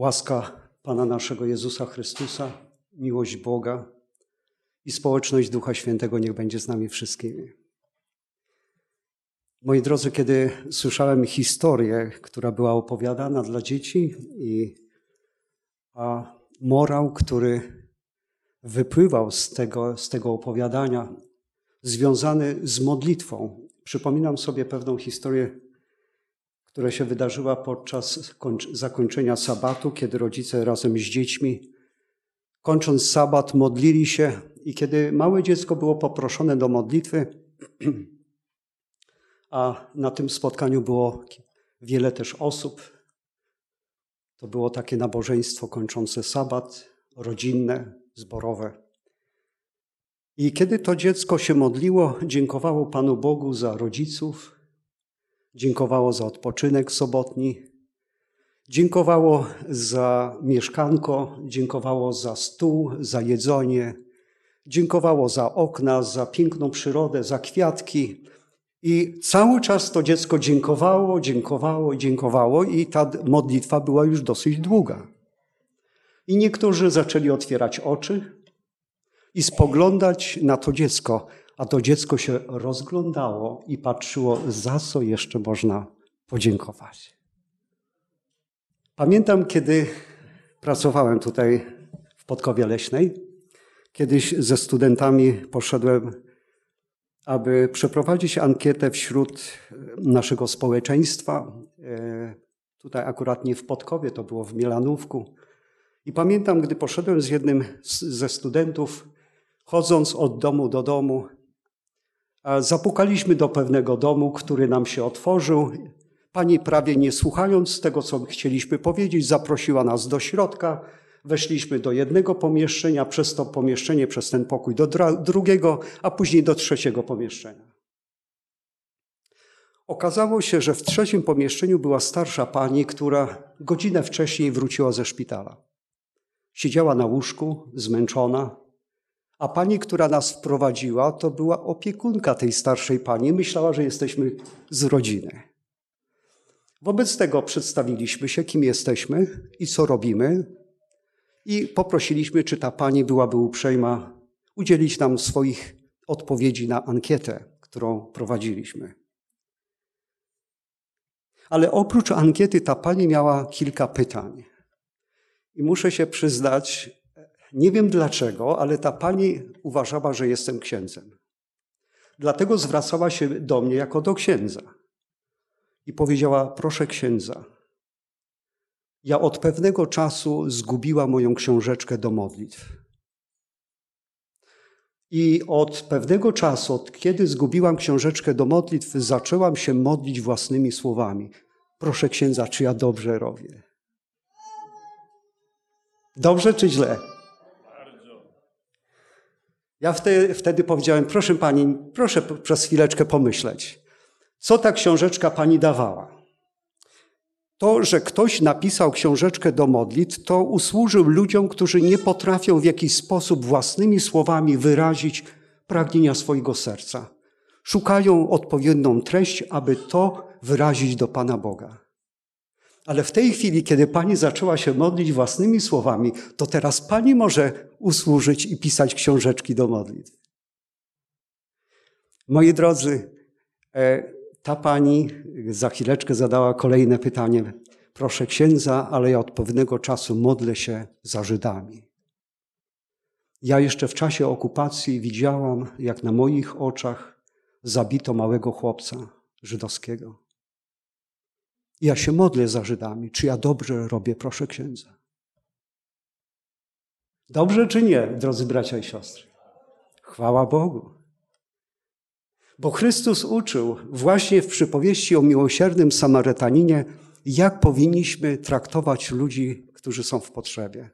Łaska Pana naszego Jezusa Chrystusa, miłość Boga i społeczność Ducha Świętego niech będzie z nami wszystkimi. Moi drodzy, kiedy słyszałem historię, która była opowiadana dla dzieci i a morał, który wypływał z tego, z tego opowiadania, związany z modlitwą. Przypominam sobie pewną historię która się wydarzyła podczas zakończenia sabatu, kiedy rodzice razem z dziećmi, kończąc sabat, modlili się i kiedy małe dziecko było poproszone do modlitwy, a na tym spotkaniu było wiele też osób, to było takie nabożeństwo kończące sabat, rodzinne, zborowe. I kiedy to dziecko się modliło, dziękowało Panu Bogu za rodziców, dziękowało za odpoczynek sobotni, dziękowało za mieszkanko, dziękowało za stół, za jedzenie, dziękowało za okna, za piękną przyrodę, za kwiatki. I cały czas to dziecko dziękowało, dziękowało, dziękowało, i ta modlitwa była już dosyć długa. I niektórzy zaczęli otwierać oczy i spoglądać na to dziecko, a to dziecko się rozglądało i patrzyło, za co jeszcze można podziękować. Pamiętam, kiedy pracowałem tutaj w Podkowie Leśnej, kiedyś ze studentami poszedłem, aby przeprowadzić ankietę wśród naszego społeczeństwa. E, tutaj akurat nie w Podkowie, to było w Mielanówku. I pamiętam, gdy poszedłem z jednym ze studentów, chodząc od domu do domu, Zapukaliśmy do pewnego domu, który nam się otworzył. Pani prawie nie słuchając tego, co chcieliśmy powiedzieć, zaprosiła nas do środka. Weszliśmy do jednego pomieszczenia, przez to pomieszczenie, przez ten pokój do drugiego, a później do trzeciego pomieszczenia. Okazało się, że w trzecim pomieszczeniu była starsza pani, która godzinę wcześniej wróciła ze szpitala. Siedziała na łóżku, zmęczona, a pani, która nas wprowadziła, to była opiekunka tej starszej pani. Myślała, że jesteśmy z rodziny. Wobec tego przedstawiliśmy się, kim jesteśmy i co robimy, i poprosiliśmy, czy ta pani byłaby uprzejma udzielić nam swoich odpowiedzi na ankietę, którą prowadziliśmy. Ale oprócz ankiety ta pani miała kilka pytań. I muszę się przyznać, nie wiem dlaczego, ale ta pani uważała, że jestem księdzem. Dlatego zwracała się do mnie jako do księdza i powiedziała: Proszę księdza, ja od pewnego czasu zgubiła moją książeczkę do modlitw. I od pewnego czasu, od kiedy zgubiłam książeczkę do modlitw, zaczęłam się modlić własnymi słowami. Proszę księdza, czy ja dobrze robię? Dobrze czy źle? Ja wtedy, powiedziałem, proszę pani, proszę przez chwileczkę pomyśleć, co ta książeczka pani dawała. To, że ktoś napisał książeczkę do modlitw, to usłużył ludziom, którzy nie potrafią w jakiś sposób własnymi słowami wyrazić pragnienia swojego serca. Szukają odpowiednią treść, aby to wyrazić do Pana Boga. Ale w tej chwili, kiedy Pani zaczęła się modlić własnymi słowami, to teraz Pani może usłużyć i pisać książeczki do modlitw. Moi drodzy, e, ta Pani za chwileczkę zadała kolejne pytanie. Proszę księdza, ale ja od pewnego czasu modlę się za Żydami. Ja jeszcze w czasie okupacji widziałam, jak na moich oczach zabito małego chłopca żydowskiego. Ja się modlę za Żydami. Czy ja dobrze robię, proszę księdza? Dobrze czy nie, drodzy bracia i siostry? Chwała Bogu. Bo Chrystus uczył właśnie w przypowieści o miłosiernym Samarytaninie, jak powinniśmy traktować ludzi, którzy są w potrzebie.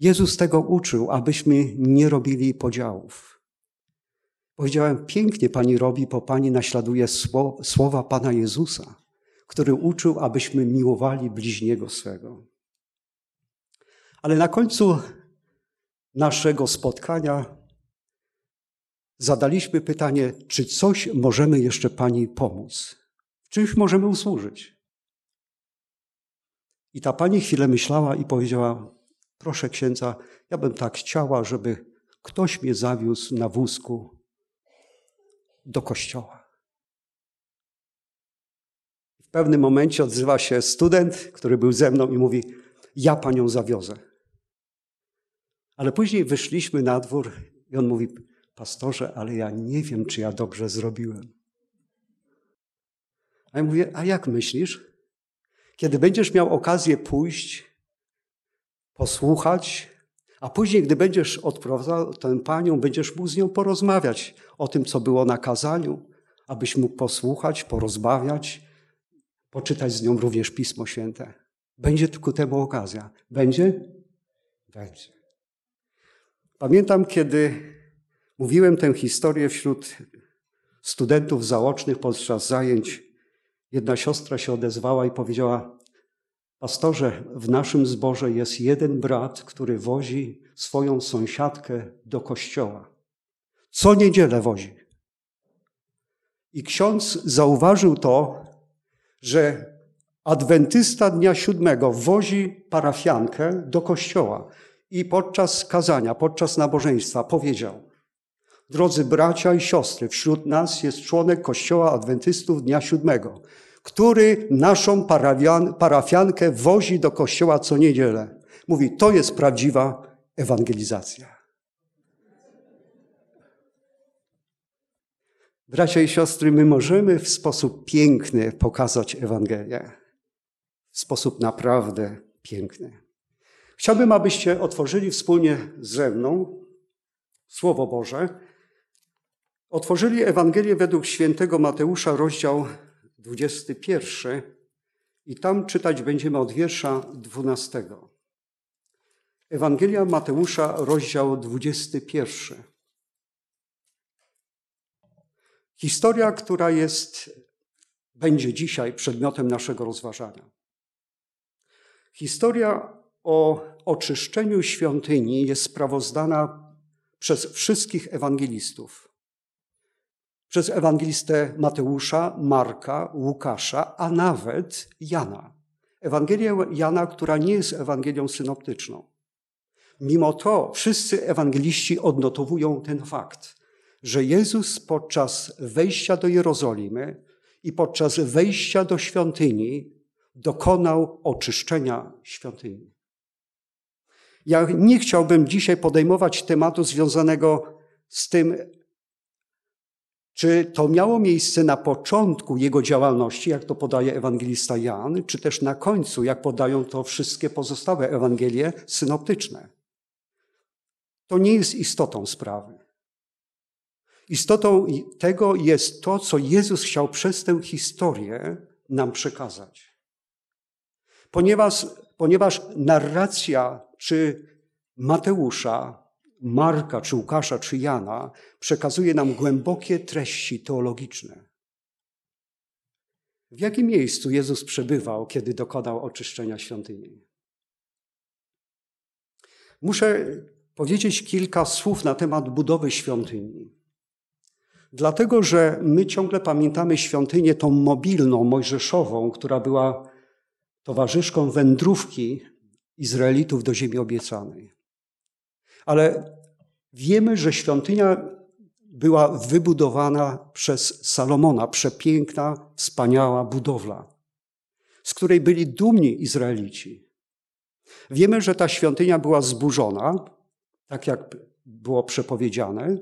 Jezus tego uczył, abyśmy nie robili podziałów. Powiedziałem, pięknie Pani robi, bo Pani naśladuje słowa Pana Jezusa który uczył, abyśmy miłowali bliźniego swego. Ale na końcu naszego spotkania zadaliśmy pytanie, czy coś możemy jeszcze Pani pomóc? Czymś możemy usłużyć? I ta pani chwilę myślała i powiedziała: Proszę księdza, ja bym tak chciała, żeby ktoś mnie zawiózł na wózku do kościoła. W pewnym momencie odzywa się student, który był ze mną i mówi: Ja panią zawiozę. Ale później wyszliśmy na dwór i on mówi: Pastorze, ale ja nie wiem, czy ja dobrze zrobiłem. A ja mówię: A jak myślisz? Kiedy będziesz miał okazję pójść, posłuchać, a później, gdy będziesz odprowadzał tę panią, będziesz mógł z nią porozmawiać o tym, co było na kazaniu, abyś mógł posłuchać, porozmawiać, poczytać z nią również Pismo Święte. Będzie ku temu okazja. Będzie? Będzie. Pamiętam, kiedy mówiłem tę historię wśród studentów zaocznych podczas zajęć, jedna siostra się odezwała i powiedziała: Pastorze, w naszym zborze jest jeden brat, który wozi swoją sąsiadkę do kościoła. Co niedzielę wozi. I ksiądz zauważył to, że adwentysta dnia siódmego wozi parafiankę do kościoła i podczas kazania, podczas nabożeństwa powiedział: Drodzy bracia i siostry, wśród nas jest członek kościoła adwentystów dnia siódmego który naszą parafiankę wozi do kościoła co niedzielę. Mówi, to jest prawdziwa ewangelizacja. Bracia i siostry, my możemy w sposób piękny pokazać Ewangelię. W sposób naprawdę piękny. Chciałbym, abyście otworzyli wspólnie ze mną Słowo Boże. Otworzyli Ewangelię według świętego Mateusza, rozdział 21 i tam czytać będziemy od wiersza 12. Ewangelia Mateusza, rozdział 21. Historia, która jest, będzie dzisiaj przedmiotem naszego rozważania. Historia o oczyszczeniu świątyni jest sprawozdana przez wszystkich ewangelistów przez ewangelistę Mateusza, Marka, Łukasza, a nawet Jana. Ewangelię Jana, która nie jest Ewangelią synoptyczną. Mimo to wszyscy ewangeliści odnotowują ten fakt, że Jezus podczas wejścia do Jerozolimy i podczas wejścia do świątyni dokonał oczyszczenia świątyni. Ja nie chciałbym dzisiaj podejmować tematu związanego z tym, czy to miało miejsce na początku jego działalności, jak to podaje ewangelista Jan, czy też na końcu, jak podają to wszystkie pozostałe Ewangelie synoptyczne? To nie jest istotą sprawy. Istotą tego jest to, co Jezus chciał przez tę historię nam przekazać. Ponieważ, ponieważ narracja czy Mateusza, Marka, czy Łukasza, czy Jana przekazuje nam głębokie treści teologiczne. W jakim miejscu Jezus przebywał, kiedy dokonał oczyszczenia świątyni? Muszę powiedzieć kilka słów na temat budowy świątyni. Dlatego, że my ciągle pamiętamy świątynię tą mobilną, mojżeszową, która była towarzyszką wędrówki Izraelitów do ziemi obiecanej. Ale wiemy, że świątynia była wybudowana przez Salomona, przepiękna, wspaniała budowla, z której byli dumni Izraelici. Wiemy, że ta świątynia była zburzona, tak jak było przepowiedziane,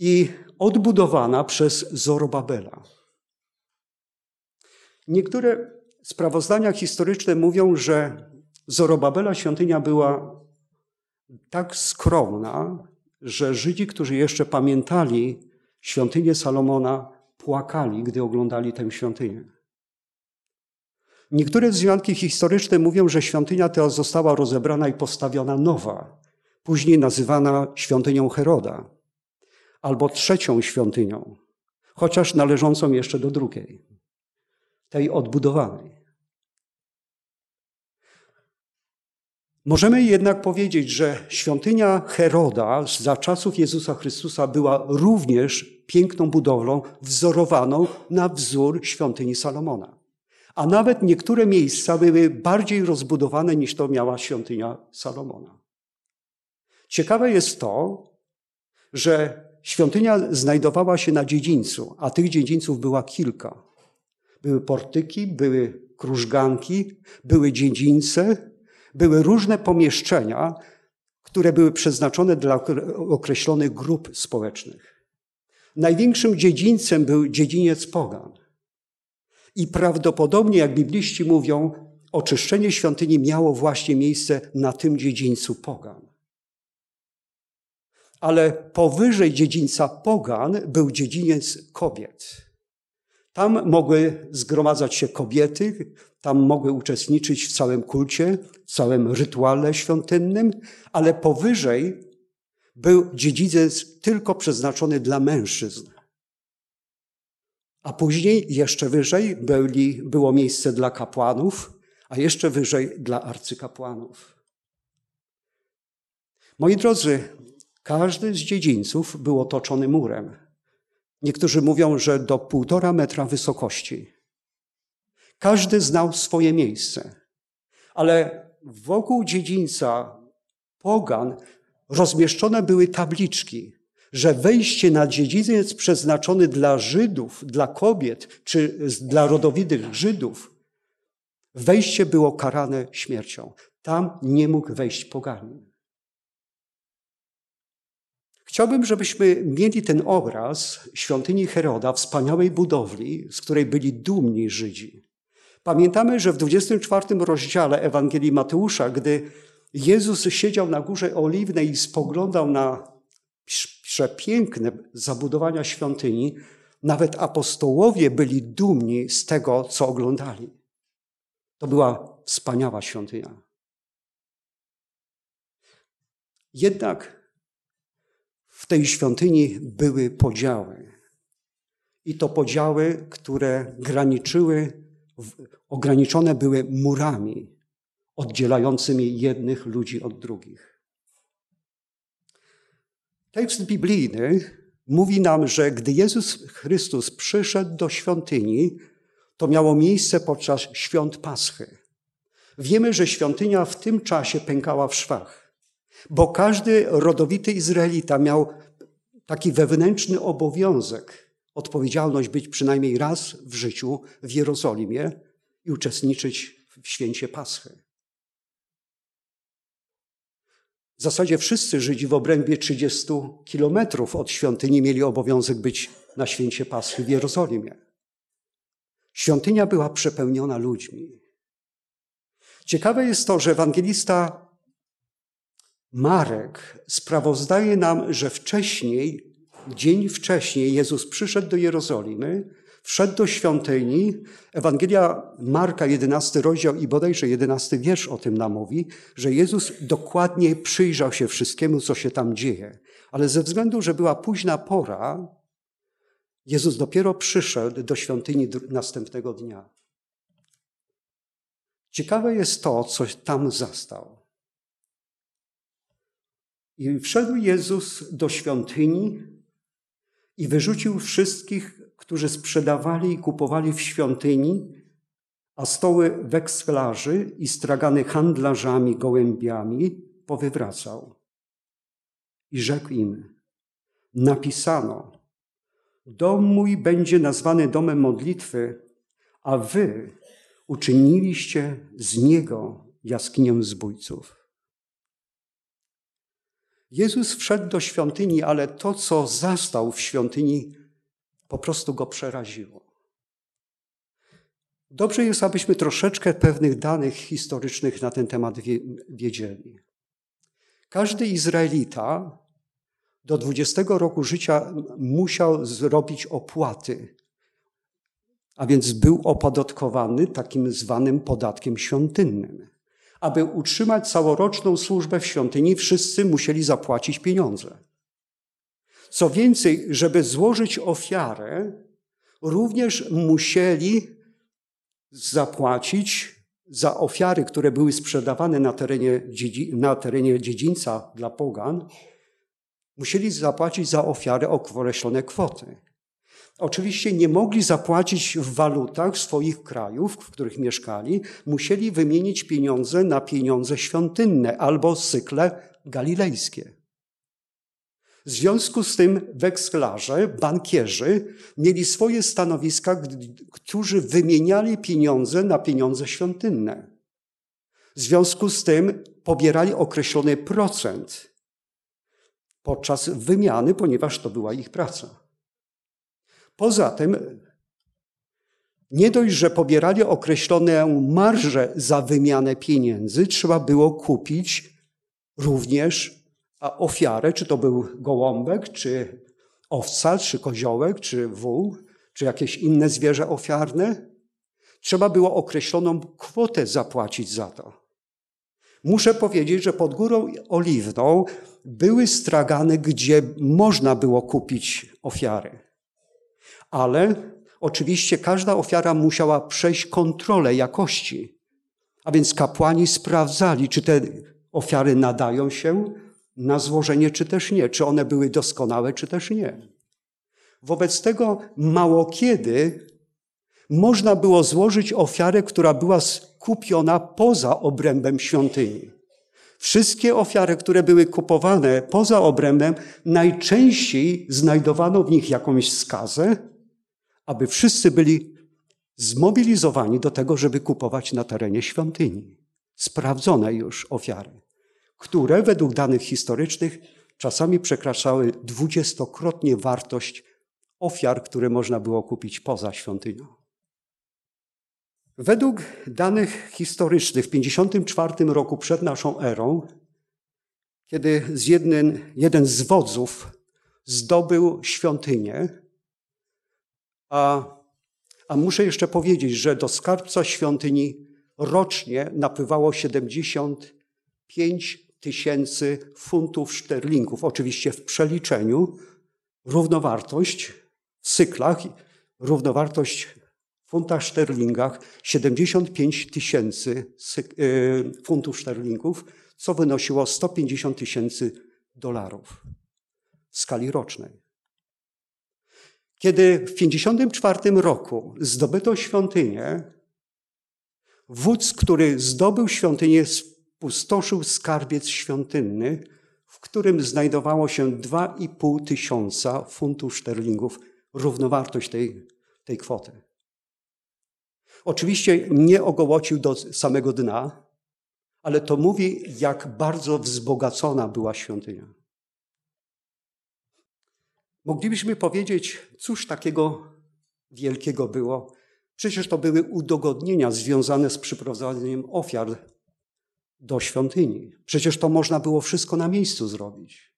i odbudowana przez Zorobabela. Niektóre sprawozdania historyczne mówią, że Zorobabela świątynia była tak skromna, że Żydzi, którzy jeszcze pamiętali świątynię Salomona, płakali, gdy oglądali tę świątynię. Niektóre wzmianki historyczne mówią, że świątynia ta została rozebrana i postawiona nowa, później nazywana świątynią Heroda, albo trzecią świątynią, chociaż należącą jeszcze do drugiej, tej odbudowanej. Możemy jednak powiedzieć, że świątynia Heroda za czasów Jezusa Chrystusa była również piękną budowlą wzorowaną na wzór świątyni Salomona. A nawet niektóre miejsca były bardziej rozbudowane niż to miała świątynia Salomona. Ciekawe jest to, że świątynia znajdowała się na dziedzińcu, a tych dziedzińców była kilka. Były portyki, były krużganki, były dziedzińce, były różne pomieszczenia, które były przeznaczone dla określonych grup społecznych. Największym dziedzińcem był dziedziniec pogan. I prawdopodobnie, jak bibliści mówią, oczyszczenie świątyni miało właśnie miejsce na tym dziedzińcu pogan. Ale powyżej dziedzińca pogan był dziedziniec kobiet. Tam mogły zgromadzać się kobiety, tam mogły uczestniczyć w całym kulcie, w całym rytuale świątynnym, ale powyżej był dziedziniec tylko przeznaczony dla mężczyzn. A później, jeszcze wyżej, byli, było miejsce dla kapłanów, a jeszcze wyżej dla arcykapłanów. Moi drodzy, każdy z dziedzińców był otoczony murem. Niektórzy mówią, że do półtora metra wysokości. Każdy znał swoje miejsce, ale wokół dziedzińca pogan rozmieszczone były tabliczki, że wejście na dziedziniec przeznaczony dla Żydów, dla kobiet czy dla rodowitych Żydów, wejście było karane śmiercią. Tam nie mógł wejść poganin. Chciałbym, żebyśmy mieli ten obraz świątyni Heroda, wspaniałej budowli, z której byli dumni Żydzi. Pamiętamy, że w 24 rozdziale Ewangelii Mateusza, gdy Jezus siedział na górze oliwnej i spoglądał na przepiękne zabudowania świątyni, nawet apostołowie byli dumni z tego, co oglądali. To była wspaniała świątynia. Jednak w tej świątyni były podziały. I to podziały, które graniczyły, ograniczone były murami oddzielającymi jednych ludzi od drugich. Tekst biblijny mówi nam, że gdy Jezus Chrystus przyszedł do świątyni, to miało miejsce podczas świąt Paschy. Wiemy, że świątynia w tym czasie pękała w szwach, bo każdy rodowity Izraelita miał taki wewnętrzny obowiązek, odpowiedzialność być przynajmniej raz w życiu w Jerozolimie i uczestniczyć w święcie Paschy. W zasadzie wszyscy Żydzi w obrębie 30 kilometrów od świątyni mieli obowiązek być na święcie Paschy w Jerozolimie. Świątynia była przepełniona ludźmi. Ciekawe jest to, że ewangelista Marek sprawozdaje nam, że wcześniej, dzień wcześniej, Jezus przyszedł do Jerozolimy wszedł do świątyni. Ewangelia Marka, 11 rozdział i bodajże 11 wiersz o tym nam mówi, że Jezus dokładnie przyjrzał się wszystkiemu, co się tam dzieje. Ale ze względu, że była późna pora, Jezus dopiero przyszedł do świątyni następnego dnia. Ciekawe jest to, co tam zastał. I wszedł Jezus do świątyni i wyrzucił wszystkich którzy sprzedawali i kupowali w świątyni, a stoły weksklarzy i stragany handlarzami gołębiami powywracał. I rzekł im, napisano, dom mój będzie nazwany domem modlitwy, a wy uczyniliście z niego jaskinię zbójców. Jezus wszedł do świątyni, ale to, co zastał w świątyni, po prostu go przeraziło. Dobrze jest, abyśmy troszeczkę pewnych danych historycznych na ten temat wiedzieli. Każdy Izraelita do 20 roku życia musiał zrobić opłaty, a więc był opodatkowany takim zwanym podatkiem świątynnym. Aby utrzymać całoroczną służbę w świątyni, wszyscy musieli zapłacić pieniądze. Co więcej, żeby złożyć ofiarę, również musieli zapłacić za ofiary, które były sprzedawane na terenie, na terenie dziedzińca dla pogan, musieli zapłacić za ofiarę określone kwoty. Oczywiście nie mogli zapłacić w walutach swoich krajów, w których mieszkali, musieli wymienić pieniądze na pieniądze świątynne albo cykle galilejskie. W związku z tym wekslarze, bankierzy mieli swoje stanowiska, którzy wymieniali pieniądze na pieniądze świątynne. W związku z tym pobierali określony procent podczas wymiany, ponieważ to była ich praca. Poza tym, nie dość, że pobierali określoną marżę za wymianę pieniędzy, trzeba było kupić również ofiarę, czy to był gołąbek, czy owca, czy koziołek, czy wół, czy jakieś inne zwierzę ofiarne. Trzeba było określoną kwotę zapłacić za to. Muszę powiedzieć, że pod Górą Oliwną były stragany, gdzie można było kupić ofiary. Ale oczywiście każda ofiara musiała przejść kontrolę jakości. A więc kapłani sprawdzali, czy te ofiary nadają się na złożenie, czy też nie, czy one były doskonałe, czy też nie. Wobec tego mało kiedy można było złożyć ofiarę, która była skupiona poza obrębem świątyni. Wszystkie ofiary, które były kupowane poza obrębem, najczęściej znajdowano w nich jakąś skazę, aby wszyscy byli zmobilizowani do tego, żeby kupować na terenie świątyni. Sprawdzone już ofiary, które według danych historycznych czasami przekraczały dwudziestokrotnie wartość ofiar, które można było kupić poza świątynią. Według danych historycznych w 54 roku przed naszą erą, kiedy z jeden, jeden z wodzów zdobył świątynię, a, a muszę jeszcze powiedzieć, że do skarbca świątyni rocznie napływało 75 tysięcy funtów szterlingów, oczywiście w przeliczeniu, równowartość w cyklach, równowartość funtach szterlingach 75 tysięcy y, funtów szterlingów, co wynosiło 150 tysięcy dolarów w skali rocznej. Kiedy w 1954 roku zdobyto świątynię, wódz, który zdobył świątynię, spustoszył skarbiec świątynny, w którym znajdowało się 2,5 tysiąca funtów szterlingów, równowartość tej, tej kwoty. Oczywiście nie ogołocił do samego dna, ale to mówi, jak bardzo wzbogacona była świątynia. Moglibyśmy powiedzieć, cóż takiego wielkiego było. Przecież to były udogodnienia związane z przyprowadzeniem ofiar do świątyni. Przecież to można było wszystko na miejscu zrobić.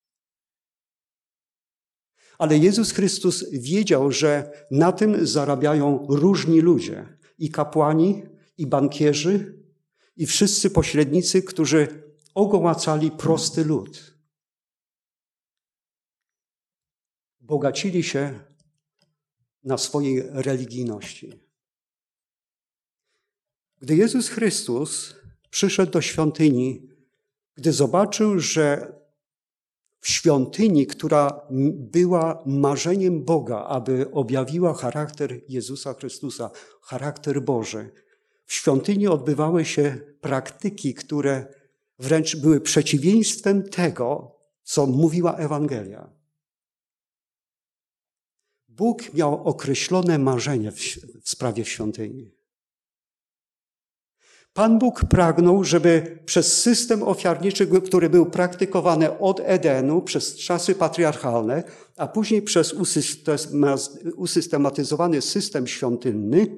Ale Jezus Chrystus wiedział, że na tym zarabiają różni ludzie i kapłani, i bankierzy, i wszyscy pośrednicy, którzy ogołacali prosty lud. Bogacili się na swojej religijności. Gdy Jezus Chrystus przyszedł do świątyni, gdy zobaczył, że w świątyni, która była marzeniem Boga, aby objawiła charakter Jezusa Chrystusa, charakter Boży. W świątyni odbywały się praktyki, które wręcz były przeciwieństwem tego, co mówiła Ewangelia. Bóg miał określone marzenie w sprawie świątyni. Pan Bóg pragnął, żeby przez system ofiarniczy, który był praktykowany od Edenu przez czasy patriarchalne, a później przez usystematyzowany system świątynny,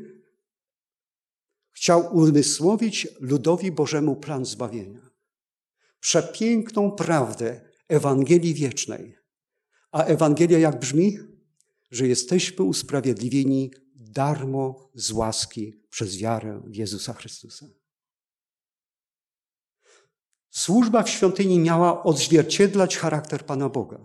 chciał umysłowić ludowi Bożemu plan zbawienia. Przepiękną prawdę Ewangelii wiecznej. A Ewangelia jak brzmi? Że jesteśmy usprawiedliwieni darmo z łaski przez wiarę w Jezusa Chrystusa. Służba w świątyni miała odzwierciedlać charakter Pana Boga.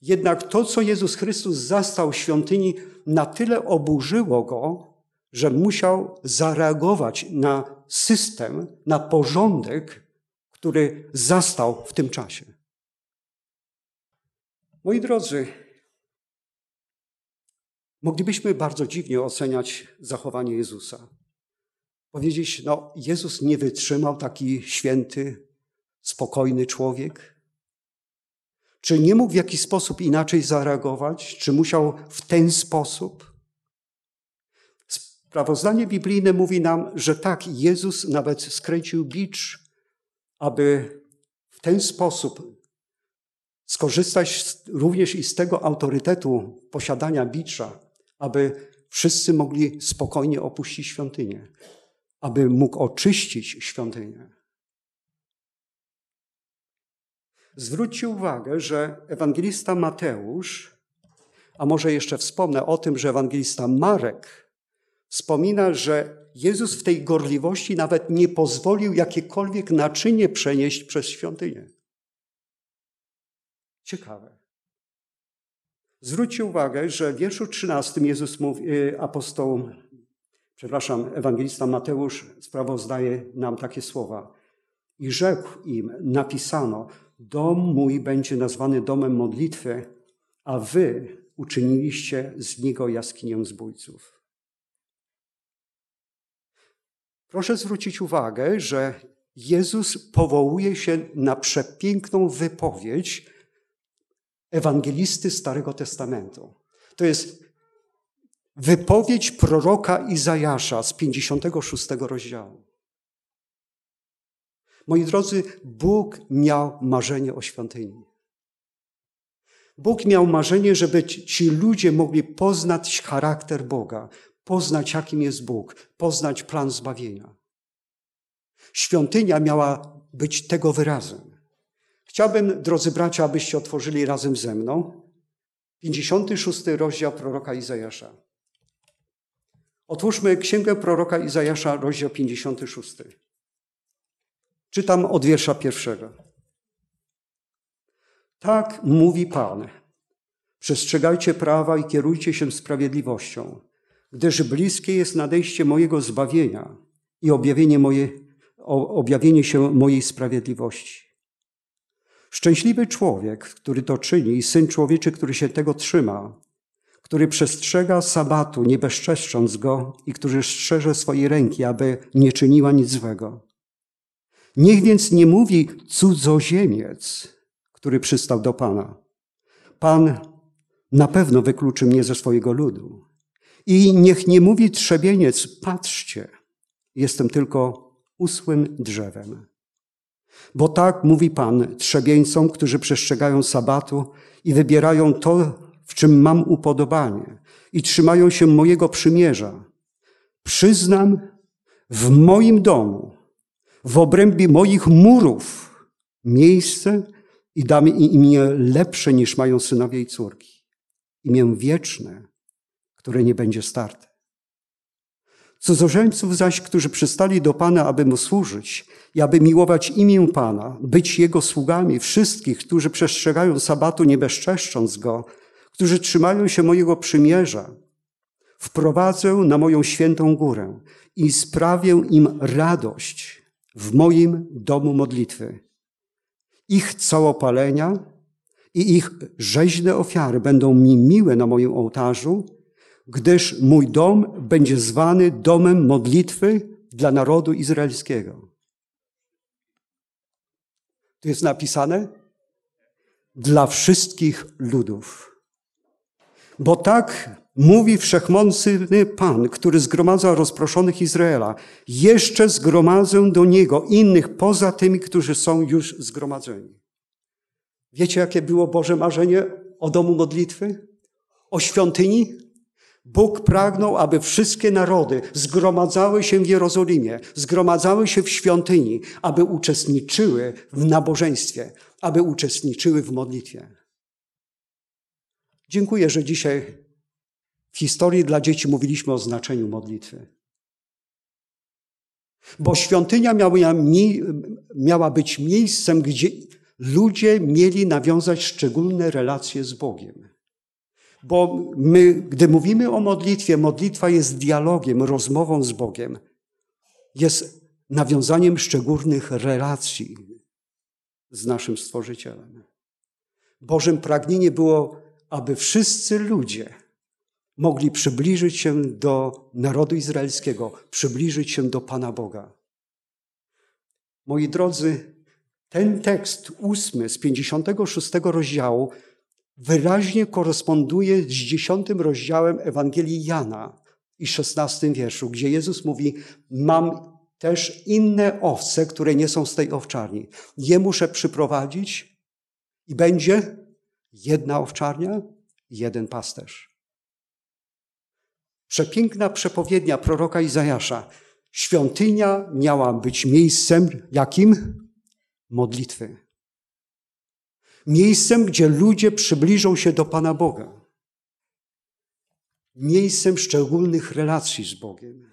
Jednak to, co Jezus Chrystus zastał w świątyni, na tyle oburzyło go, że musiał zareagować na system, na porządek, który zastał w tym czasie. Moi drodzy, Moglibyśmy bardzo dziwnie oceniać zachowanie Jezusa. Powiedzieć, no, Jezus nie wytrzymał taki święty, spokojny człowiek. Czy nie mógł w jakiś sposób inaczej zareagować? Czy musiał w ten sposób? Sprawozdanie biblijne mówi nam, że tak, Jezus nawet skręcił bicz, aby w ten sposób skorzystać również i z tego autorytetu posiadania bicza, aby wszyscy mogli spokojnie opuścić świątynię, aby mógł oczyścić świątynię. Zwróćcie uwagę, że ewangelista Mateusz, a może jeszcze wspomnę o tym, że ewangelista Marek wspomina, że Jezus w tej gorliwości nawet nie pozwolił jakiekolwiek naczynie przenieść przez świątynię. Ciekawe. Zwróćcie uwagę, że w wierszu 13 Jezus mówi, y, apostoł, przepraszam, ewangelista Mateusz sprawozdaje nam takie słowa. I rzekł im, napisano, dom mój będzie nazwany domem modlitwy, a wy uczyniliście z niego jaskinię zbójców. Proszę zwrócić uwagę, że Jezus powołuje się na przepiękną wypowiedź ewangelisty Starego Testamentu. To jest wypowiedź proroka Izajasza z 56 rozdziału. Moi drodzy, Bóg miał marzenie o świątyni. Bóg miał marzenie, żeby ci ludzie mogli poznać charakter Boga, poznać, jakim jest Bóg, poznać plan zbawienia. Świątynia miała być tego wyrazem. Chciałbym, drodzy bracia, abyście otworzyli razem ze mną 56 rozdział proroka Izajasza. Otwórzmy księgę proroka Izajasza, rozdział 56. Czytam od wiersza pierwszego. Tak mówi Pan. Przestrzegajcie prawa i kierujcie się sprawiedliwością, gdyż bliskie jest nadejście mojego zbawienia i objawienie, moje, objawienie się mojej sprawiedliwości. Szczęśliwy człowiek, który to czyni, i syn człowieczy, który się tego trzyma, który przestrzega sabatu, nie bezczeszcząc go, i który strzeże swojej ręki, aby nie czyniła nic złego. Niech więc nie mówi cudzoziemiec, który przystał do Pana. Pan na pewno wykluczy mnie ze swojego ludu. I niech nie mówi trzebieniec, patrzcie, jestem tylko usłym drzewem. Bo tak mówi Pan trzebieńcom, którzy przestrzegają sabatu i wybierają to, w czym mam upodobanie i trzymają się mojego przymierza. Przyznam w moim domu, w obrębie moich murów miejsce i dam im imię lepsze niż mają synowie i córki. Imię wieczne, które nie będzie starte. Cudzoziemców zaś, którzy przystali do Pana, aby Mu służyć i aby miłować imię Pana, być Jego sługami, wszystkich, którzy przestrzegają sabatu, nie bezczeszcząc Go, którzy trzymają się mojego przymierza, wprowadzę na moją świętą górę i sprawię im radość w moim domu modlitwy. Ich całopalenia i ich rzeźne ofiary będą mi miłe na moim ołtarzu, gdyż mój dom będzie zwany domem modlitwy dla narodu izraelskiego. Tu jest napisane dla wszystkich ludów. Bo tak mówi wszechmocny Pan, który zgromadza rozproszonych Izraela. Jeszcze zgromadzę do Niego innych poza tymi, którzy są już zgromadzeni. Wiecie, jakie było Boże marzenie o domu modlitwy? O świątyni? Bóg pragnął, aby wszystkie narody zgromadzały się w Jerozolimie, zgromadzały się w świątyni, aby uczestniczyły w nabożeństwie, aby uczestniczyły w modlitwie. Dziękuję, że dzisiaj w historii dla dzieci mówiliśmy o znaczeniu modlitwy. Bo świątynia miała, miała być miejscem, gdzie ludzie mieli nawiązać szczególne relacje z Bogiem. Bo my, gdy mówimy o modlitwie, modlitwa jest dialogiem, rozmową z Bogiem. Jest nawiązaniem szczególnych relacji z naszym Stworzycielem. Bożym pragnieniem było, aby wszyscy ludzie mogli przybliżyć się do narodu izraelskiego, przybliżyć się do Pana Boga. Moi drodzy, ten tekst ósmy z 56 rozdziału wyraźnie koresponduje z dziesiątym rozdziałem Ewangelii Jana i szesnastym wierszu, gdzie Jezus mówi: Mam też inne owce, które nie są z tej owczarni. Je muszę przyprowadzić i będzie jedna owczarnia, jeden pasterz. Przepiękna przepowiednia proroka Izajasza. Świątynia miała być miejscem jakim? Modlitwy. Miejscem, gdzie ludzie przybliżą się do Pana Boga. Miejscem szczególnych relacji z Bogiem.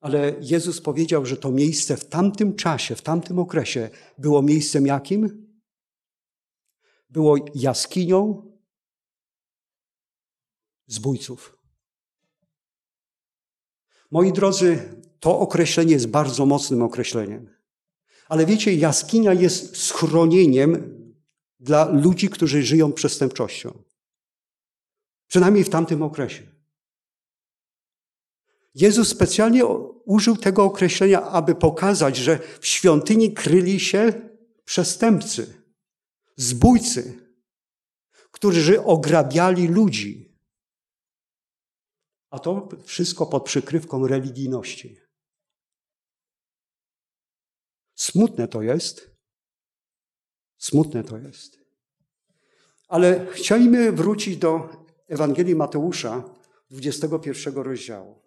Ale Jezus powiedział, że to miejsce w tamtym czasie, w tamtym okresie było miejscem jakim? Było jaskinią zbójców. Moi drodzy, to określenie jest bardzo mocnym określeniem. Ale wiecie, jaskinia jest schronieniem dla ludzi, którzy żyją przestępczością. Przynajmniej w tamtym okresie. Jezus specjalnie użył tego określenia, aby pokazać, że w świątyni kryli się przestępcy, zbójcy, którzy ograbiali ludzi. A to wszystko pod przykrywką religijności. Smutne to jest. Smutne to jest. Ale chcielibyśmy wrócić do Ewangelii Mateusza, 21 rozdziału.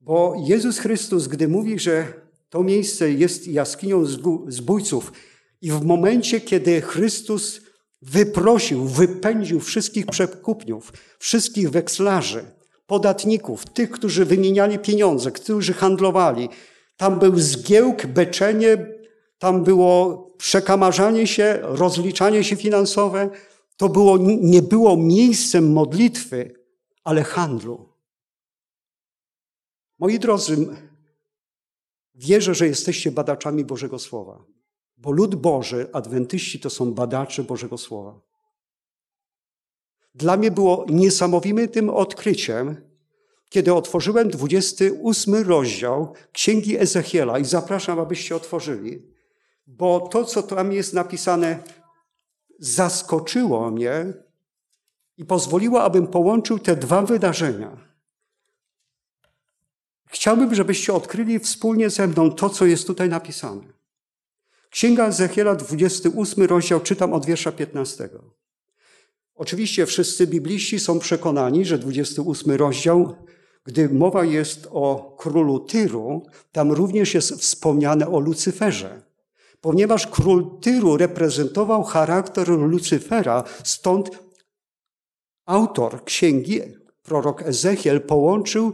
Bo Jezus Chrystus, gdy mówi, że to miejsce jest jaskinią zbójców, i w momencie, kiedy Chrystus wyprosił, wypędził wszystkich przekupniów, wszystkich wekslarzy, podatników, tych, którzy wymieniali pieniądze, którzy handlowali, tam był zgiełk, beczenie, tam było przekamarzanie się, rozliczanie się finansowe. To było, nie było miejscem modlitwy, ale handlu. Moi drodzy, wierzę, że jesteście badaczami Bożego Słowa, bo lud Boży, adwentyści to są badacze Bożego Słowa. Dla mnie było niesamowitym odkryciem, kiedy otworzyłem 28 rozdział Księgi Ezechiela i zapraszam, abyście otworzyli, bo to, co tam jest napisane, zaskoczyło mnie i pozwoliło, abym połączył te dwa wydarzenia. Chciałbym, żebyście odkryli wspólnie ze mną to, co jest tutaj napisane. Księga Ezechiela, 28 rozdział, czytam od wiersza 15. Oczywiście wszyscy bibliści są przekonani, że 28 rozdział gdy mowa jest o królu Tyru, tam również jest wspomniane o Lucyferze. Ponieważ król Tyru reprezentował charakter Lucyfera, stąd autor księgi, prorok Ezechiel, połączył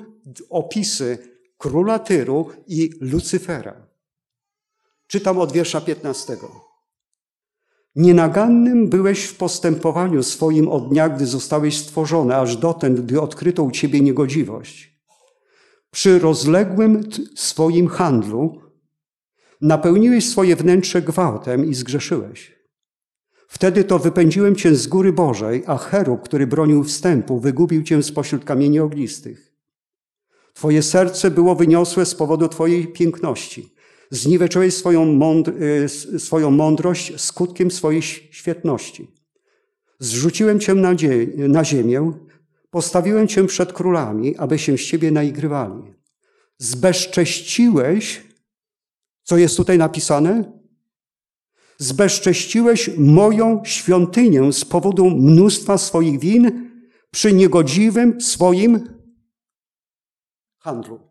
opisy króla Tyru i Lucyfera. Czytam od wiersza 15. Nienagannym byłeś w postępowaniu swoim od dnia, gdy zostałeś stworzony, aż dotąd, gdy odkryto u ciebie niegodziwość. Przy rozległym swoim handlu napełniłeś swoje wnętrze gwałtem i zgrzeszyłeś. Wtedy to wypędziłem cię z góry Bożej, a Cherub, który bronił wstępu, wygubił cię spośród kamieni ognistych. Twoje serce było wyniosłe z powodu Twojej piękności. Zniweczyłeś swoją, y, swoją mądrość skutkiem swojej świetności. Zrzuciłem cię na, na ziemię, postawiłem cię przed królami, aby się z ciebie naigrywali. Zbezcześciłeś, co jest tutaj napisane? Zbezcześciłeś moją świątynię z powodu mnóstwa swoich win przy niegodziwym swoim handlu.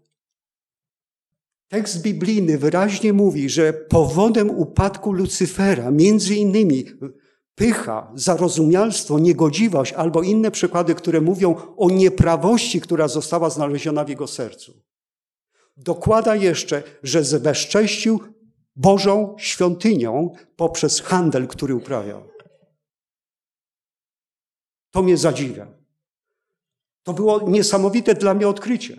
Tekst biblijny wyraźnie mówi, że powodem upadku Lucyfera, między innymi pycha, zarozumialstwo, niegodziwość albo inne przykłady, które mówią o nieprawości, która została znaleziona w jego sercu. Dokłada jeszcze, że zbezcześcił Bożą świątynią poprzez handel, który uprawiał. To mnie zadziwia. To było niesamowite dla mnie odkrycie.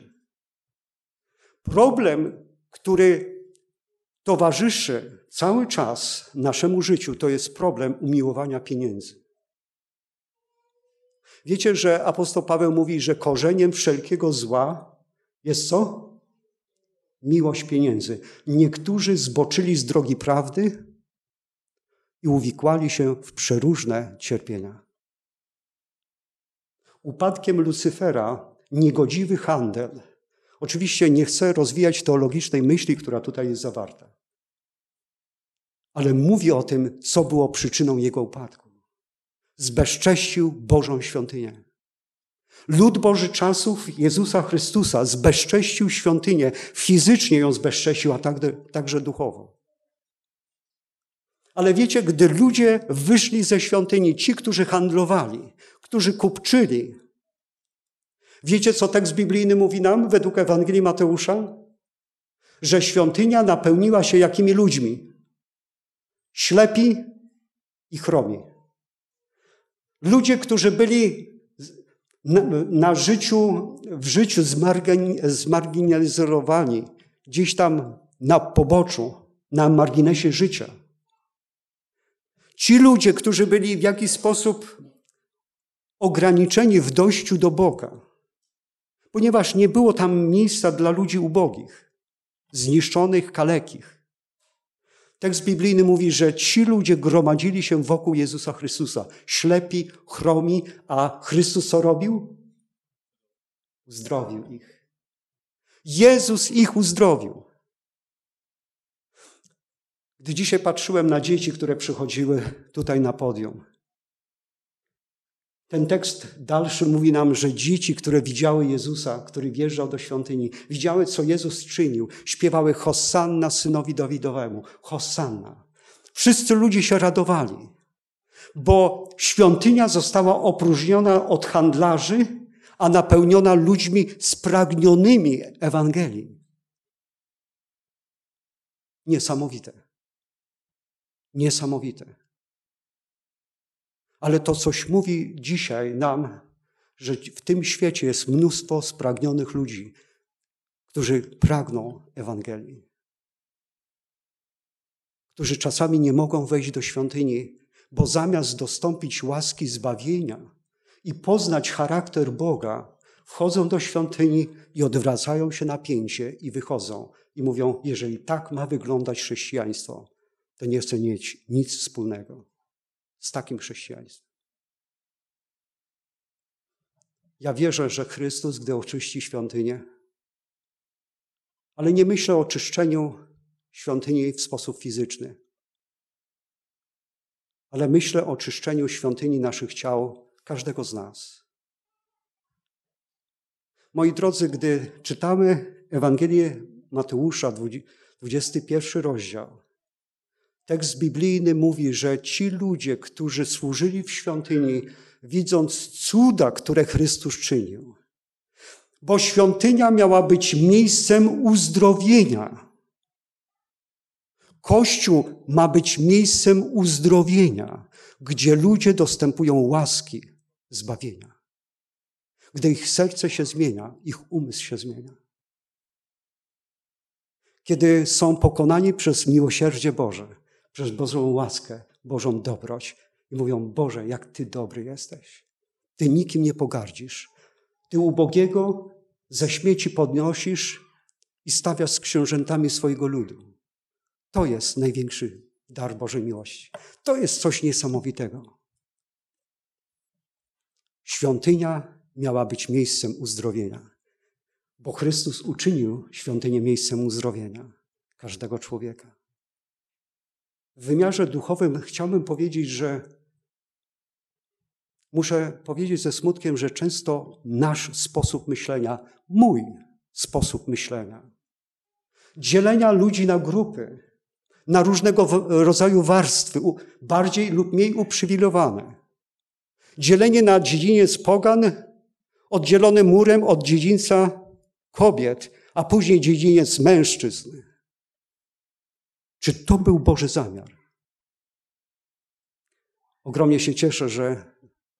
Problem który towarzyszy cały czas naszemu życiu, to jest problem umiłowania pieniędzy. Wiecie, że apostoł Paweł mówi, że korzeniem wszelkiego zła jest co? Miłość pieniędzy. Niektórzy zboczyli z drogi prawdy i uwikłali się w przeróżne cierpienia. Upadkiem Lucyfera niegodziwy handel. Oczywiście nie chcę rozwijać teologicznej myśli, która tutaj jest zawarta, ale mówi o tym, co było przyczyną jego upadku. Zbezcześcił Bożą świątynię. Lud Boży czasów Jezusa Chrystusa zbezcześcił świątynię, fizycznie ją zbezcześcił, a także duchowo. Ale wiecie, gdy ludzie wyszli ze świątyni, ci, którzy handlowali, którzy kupczyli, wiecie, co tekst biblijny mówi nam według Ewangelii Mateusza? Że świątynia napełniła się jakimi ludźmi? Ślepi i chromi. Ludzie, którzy byli na, na życiu, w życiu zmarginalizowani, gdzieś tam na poboczu, na marginesie życia. Ci ludzie, którzy byli w jakiś sposób ograniczeni w dojściu do Boga, ponieważ nie było tam miejsca dla ludzi ubogich, zniszczonych, kalekich. Tekst biblijny mówi, że ci ludzie gromadzili się wokół Jezusa Chrystusa, ślepi, chromi, a Chrystus co robił? Uzdrowił ich. Jezus ich uzdrowił. Gdy dzisiaj patrzyłem na dzieci, które przychodziły tutaj na podium, ten tekst dalszy mówi nam, że dzieci, które widziały Jezusa, który wjeżdżał do świątyni, widziały, co Jezus czynił, śpiewały Hosanna synowi Dawidowemu. Hosanna. Wszyscy ludzie się radowali, bo świątynia została opróżniona od handlarzy, a napełniona ludźmi spragnionymi Ewangelii. Niesamowite. Niesamowite. Ale to coś mówi dzisiaj nam, że w tym świecie jest mnóstwo spragnionych ludzi, którzy pragną Ewangelii. Którzy czasami nie mogą wejść do świątyni, bo zamiast dostąpić łaski zbawienia i poznać charakter Boga, wchodzą do świątyni i odwracają się na pięcie i wychodzą i mówią: Jeżeli tak ma wyglądać chrześcijaństwo, to nie chce mieć nic wspólnego z takim chrześcijaństwem. Ja wierzę, że Chrystus, gdy oczyści świątynię, ale nie myślę o czyszczeniu świątyni w sposób fizyczny, ale myślę o czyszczeniu świątyni naszych ciał, każdego z nas. Moi drodzy, gdy czytamy Ewangelię Mateusza, 21 rozdział, Tekst biblijny mówi, że ci ludzie, którzy służyli w świątyni, widząc cuda, które Chrystus czynił, bo świątynia miała być miejscem uzdrowienia. Kościół ma być miejscem uzdrowienia, gdzie ludzie dostępują łaski zbawienia. Gdy ich serce się zmienia, ich umysł się zmienia. Kiedy są pokonani przez miłosierdzie Boże, przez Bożą łaskę, Bożą dobroć i mówią: Boże, jak Ty dobry jesteś. Ty nikim nie pogardzisz. Ty ubogiego ze śmieci podnosisz i stawiasz z książętami swojego ludu. To jest największy dar Bożej miłości. To jest coś niesamowitego. Świątynia miała być miejscem uzdrowienia, bo Chrystus uczynił świątynię miejscem uzdrowienia każdego człowieka. W wymiarze duchowym chciałbym powiedzieć, że muszę powiedzieć ze smutkiem, że często nasz sposób myślenia, mój sposób myślenia, dzielenia ludzi na grupy, na różnego rodzaju warstwy, bardziej lub mniej uprzywilejowane, dzielenie na dziedziniec pogan, oddzielony murem od dziedzińca kobiet, a później dziedziniec mężczyzn czy to był Boży zamiar? Ogromnie się cieszę, że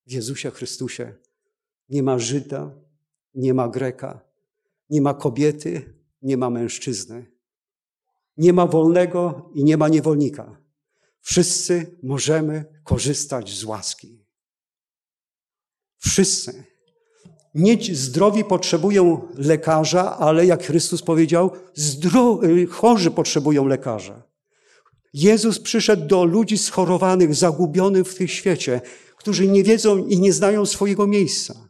w Jezusie Chrystusie nie ma Żyda, nie ma Greka, nie ma kobiety, nie ma mężczyzny, nie ma wolnego i nie ma niewolnika. Wszyscy możemy korzystać z łaski. Wszyscy. Nie zdrowi potrzebują lekarza, ale jak Chrystus powiedział, chorzy potrzebują lekarza. Jezus przyszedł do ludzi schorowanych, zagubionych w tym świecie, którzy nie wiedzą i nie znają swojego miejsca.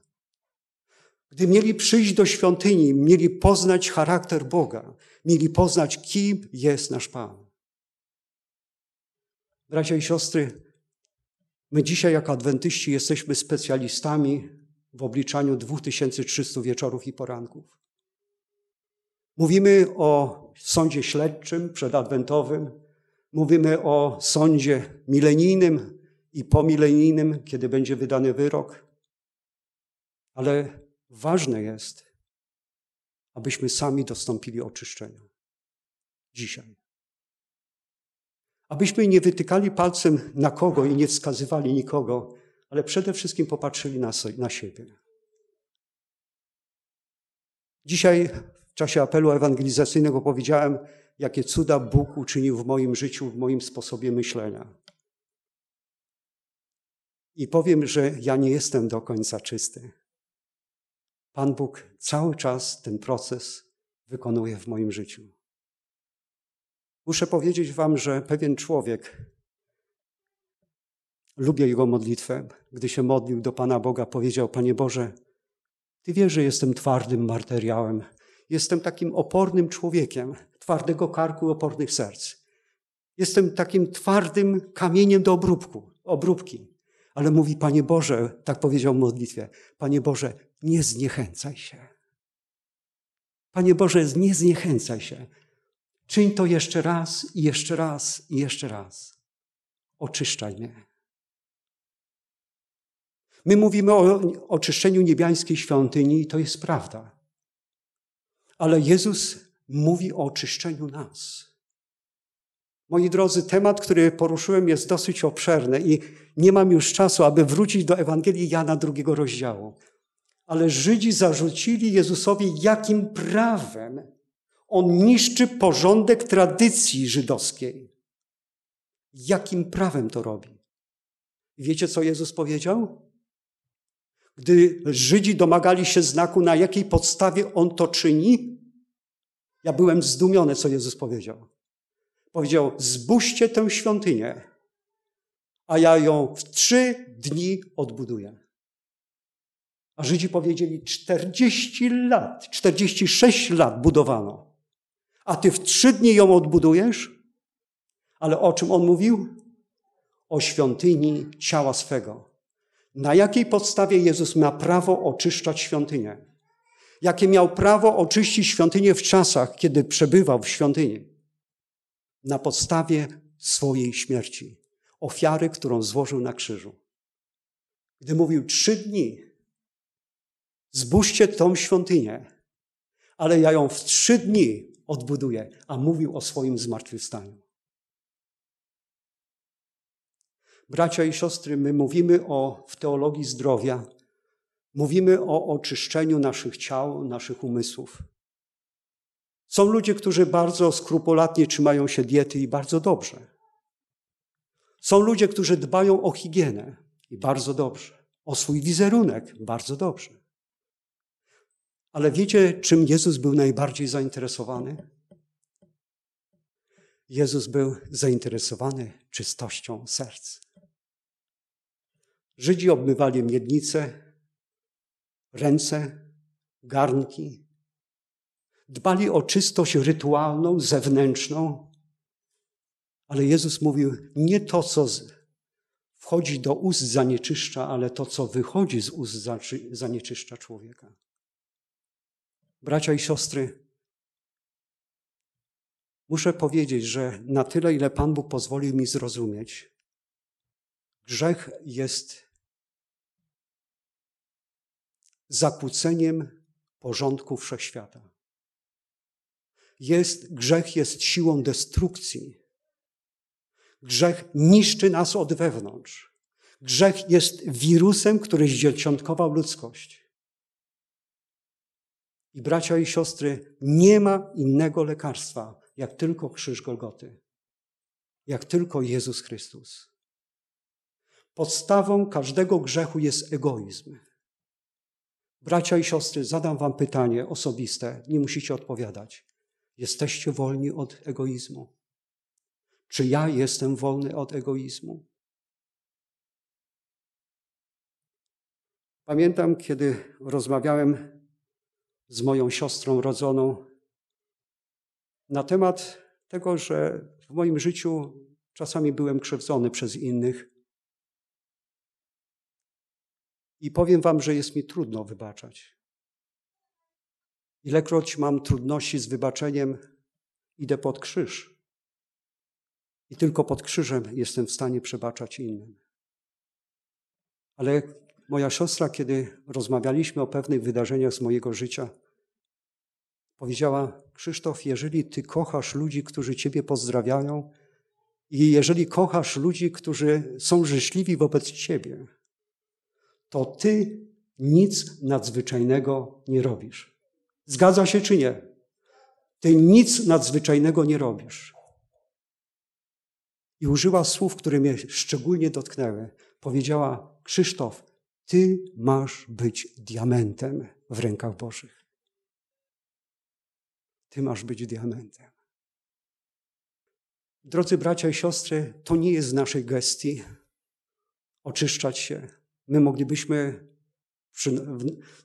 Gdy mieli przyjść do świątyni, mieli poznać charakter Boga, mieli poznać, kim jest nasz Pan. Bracia i siostry, my dzisiaj jako adwentyści jesteśmy specjalistami w obliczaniu 2300 wieczorów i poranków. Mówimy o sądzie śledczym przedadwentowym, mówimy o sądzie milenijnym i pomilenijnym, kiedy będzie wydany wyrok. Ale ważne jest, abyśmy sami dostąpili oczyszczenia. Dzisiaj. Abyśmy nie wytykali palcem na kogo i nie wskazywali nikogo, ale przede wszystkim popatrzyli na, na siebie. Dzisiaj w czasie apelu ewangelizacyjnego powiedziałem, jakie cuda Bóg uczynił w moim życiu, w moim sposobie myślenia. I powiem, że ja nie jestem do końca czysty. Pan Bóg cały czas ten proces wykonuje w moim życiu. Muszę powiedzieć Wam, że pewien człowiek, lubię jego modlitwę, gdy się modlił do Pana Boga, powiedział: Panie Boże, Ty wiesz, że jestem twardym materiałem. Jestem takim opornym człowiekiem, twardego karku, opornych serc. Jestem takim twardym kamieniem do obróbku, obróbki. Ale mówi, Panie Boże, tak powiedział w modlitwie, Panie Boże, nie zniechęcaj się. Panie Boże, nie zniechęcaj się. Czyń to jeszcze raz i jeszcze raz i jeszcze raz. Oczyszczaj mnie. My mówimy o oczyszczeniu niebiańskiej świątyni i to jest prawda. Ale Jezus mówi o oczyszczeniu nas. Moi drodzy, temat, który poruszyłem, jest dosyć obszerny i nie mam już czasu, aby wrócić do Ewangelii Jana drugiego rozdziału. Ale Żydzi zarzucili Jezusowi, jakim prawem on niszczy porządek tradycji żydowskiej. Jakim prawem to robi? Wiecie, co Jezus powiedział? Gdy Żydzi domagali się znaku, na jakiej podstawie on to czyni, ja byłem zdumiony, co Jezus powiedział. Powiedział: Zbóżcie tę świątynię, a ja ją w trzy dni odbuduję. A Żydzi powiedzieli: 40 lat, 46 lat budowano, a ty w trzy dni ją odbudujesz? Ale o czym on mówił? O świątyni ciała swego. Na jakiej podstawie Jezus ma prawo oczyszczać świątynię? Jakie miał prawo oczyścić świątynię w czasach, kiedy przebywał w świątyni? Na podstawie swojej śmierci, ofiary, którą złożył na krzyżu. Gdy mówił trzy dni, zbóżcie tą świątynię, ale ja ją w trzy dni odbuduję, a mówił o swoim zmartwychwstaniu. Bracia i siostry, my mówimy o, w teologii zdrowia, mówimy o oczyszczeniu naszych ciał, naszych umysłów. Są ludzie, którzy bardzo skrupulatnie trzymają się diety i bardzo dobrze. Są ludzie, którzy dbają o higienę i bardzo dobrze. O swój wizerunek bardzo dobrze. Ale wiecie, czym Jezus był najbardziej zainteresowany? Jezus był zainteresowany czystością serc. Żydzi obmywali miednice, ręce, garnki. Dbali o czystość rytualną, zewnętrzną, ale Jezus mówił: Nie to, co wchodzi do ust, zanieczyszcza, ale to, co wychodzi z ust, zanieczyszcza człowieka. Bracia i siostry, muszę powiedzieć, że na tyle, ile Pan Bóg pozwolił mi zrozumieć, grzech jest zakłóceniem porządku wszechświata. Jest, grzech jest siłą destrukcji. Grzech niszczy nas od wewnątrz. Grzech jest wirusem, który zdzielczątkował ludzkość. I bracia i siostry, nie ma innego lekarstwa, jak tylko krzyż Golgoty, jak tylko Jezus Chrystus. Podstawą każdego grzechu jest egoizm. Bracia i siostry, zadam wam pytanie osobiste, nie musicie odpowiadać. Jesteście wolni od egoizmu? Czy ja jestem wolny od egoizmu? Pamiętam, kiedy rozmawiałem z moją siostrą rodzoną na temat tego, że w moim życiu czasami byłem krzywdzony przez innych. I powiem Wam, że jest mi trudno wybaczać. Ilekroć mam trudności z wybaczeniem, idę pod krzyż. I tylko pod krzyżem jestem w stanie przebaczać innym. Ale moja siostra, kiedy rozmawialiśmy o pewnych wydarzeniach z mojego życia, powiedziała: Krzysztof, jeżeli ty kochasz ludzi, którzy ciebie pozdrawiają, i jeżeli kochasz ludzi, którzy są życzliwi wobec ciebie, to ty nic nadzwyczajnego nie robisz. Zgadza się czy nie? Ty nic nadzwyczajnego nie robisz. I użyła słów, które mnie szczególnie dotknęły. Powiedziała: Krzysztof, ty masz być diamentem w rękach Bożych. Ty masz być diamentem. Drodzy bracia i siostry, to nie jest z naszej gestii oczyszczać się. My moglibyśmy przy,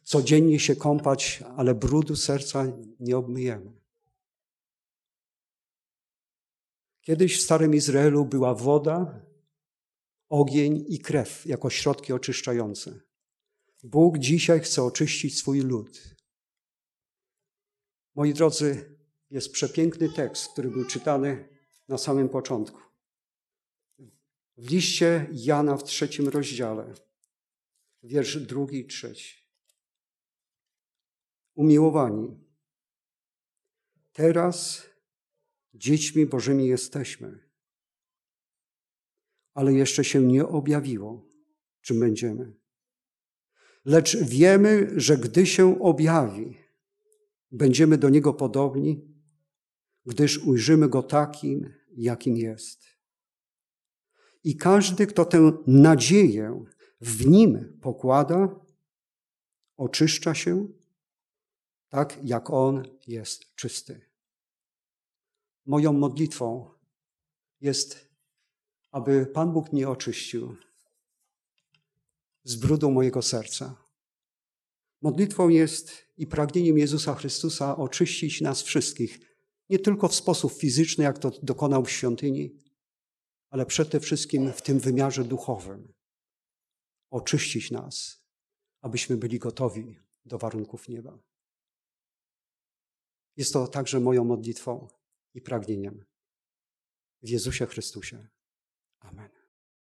codziennie się kąpać, ale brudu serca nie obmyjemy. Kiedyś w Starym Izraelu była woda, ogień i krew jako środki oczyszczające. Bóg dzisiaj chce oczyścić swój lud. Moi drodzy, jest przepiękny tekst, który był czytany na samym początku. W liście Jana w trzecim rozdziale, wiersz drugi i trzeci. Umiłowani, teraz dziećmi Bożymi jesteśmy, ale jeszcze się nie objawiło, czym będziemy. Lecz wiemy, że gdy się objawi, będziemy do Niego podobni, gdyż ujrzymy Go takim, jakim jest. I każdy, kto tę nadzieję w Nim pokłada, oczyszcza się tak, jak On jest czysty. Moją modlitwą jest, aby Pan Bóg mnie oczyścił z brudu mojego serca. Modlitwą jest i pragnieniem Jezusa Chrystusa oczyścić nas wszystkich nie tylko w sposób fizyczny, jak to dokonał w świątyni, ale przede wszystkim w tym wymiarze duchowym. Oczyścić nas, abyśmy byli gotowi do warunków nieba. Jest to także moją modlitwą i pragnieniem w Jezusie Chrystusie.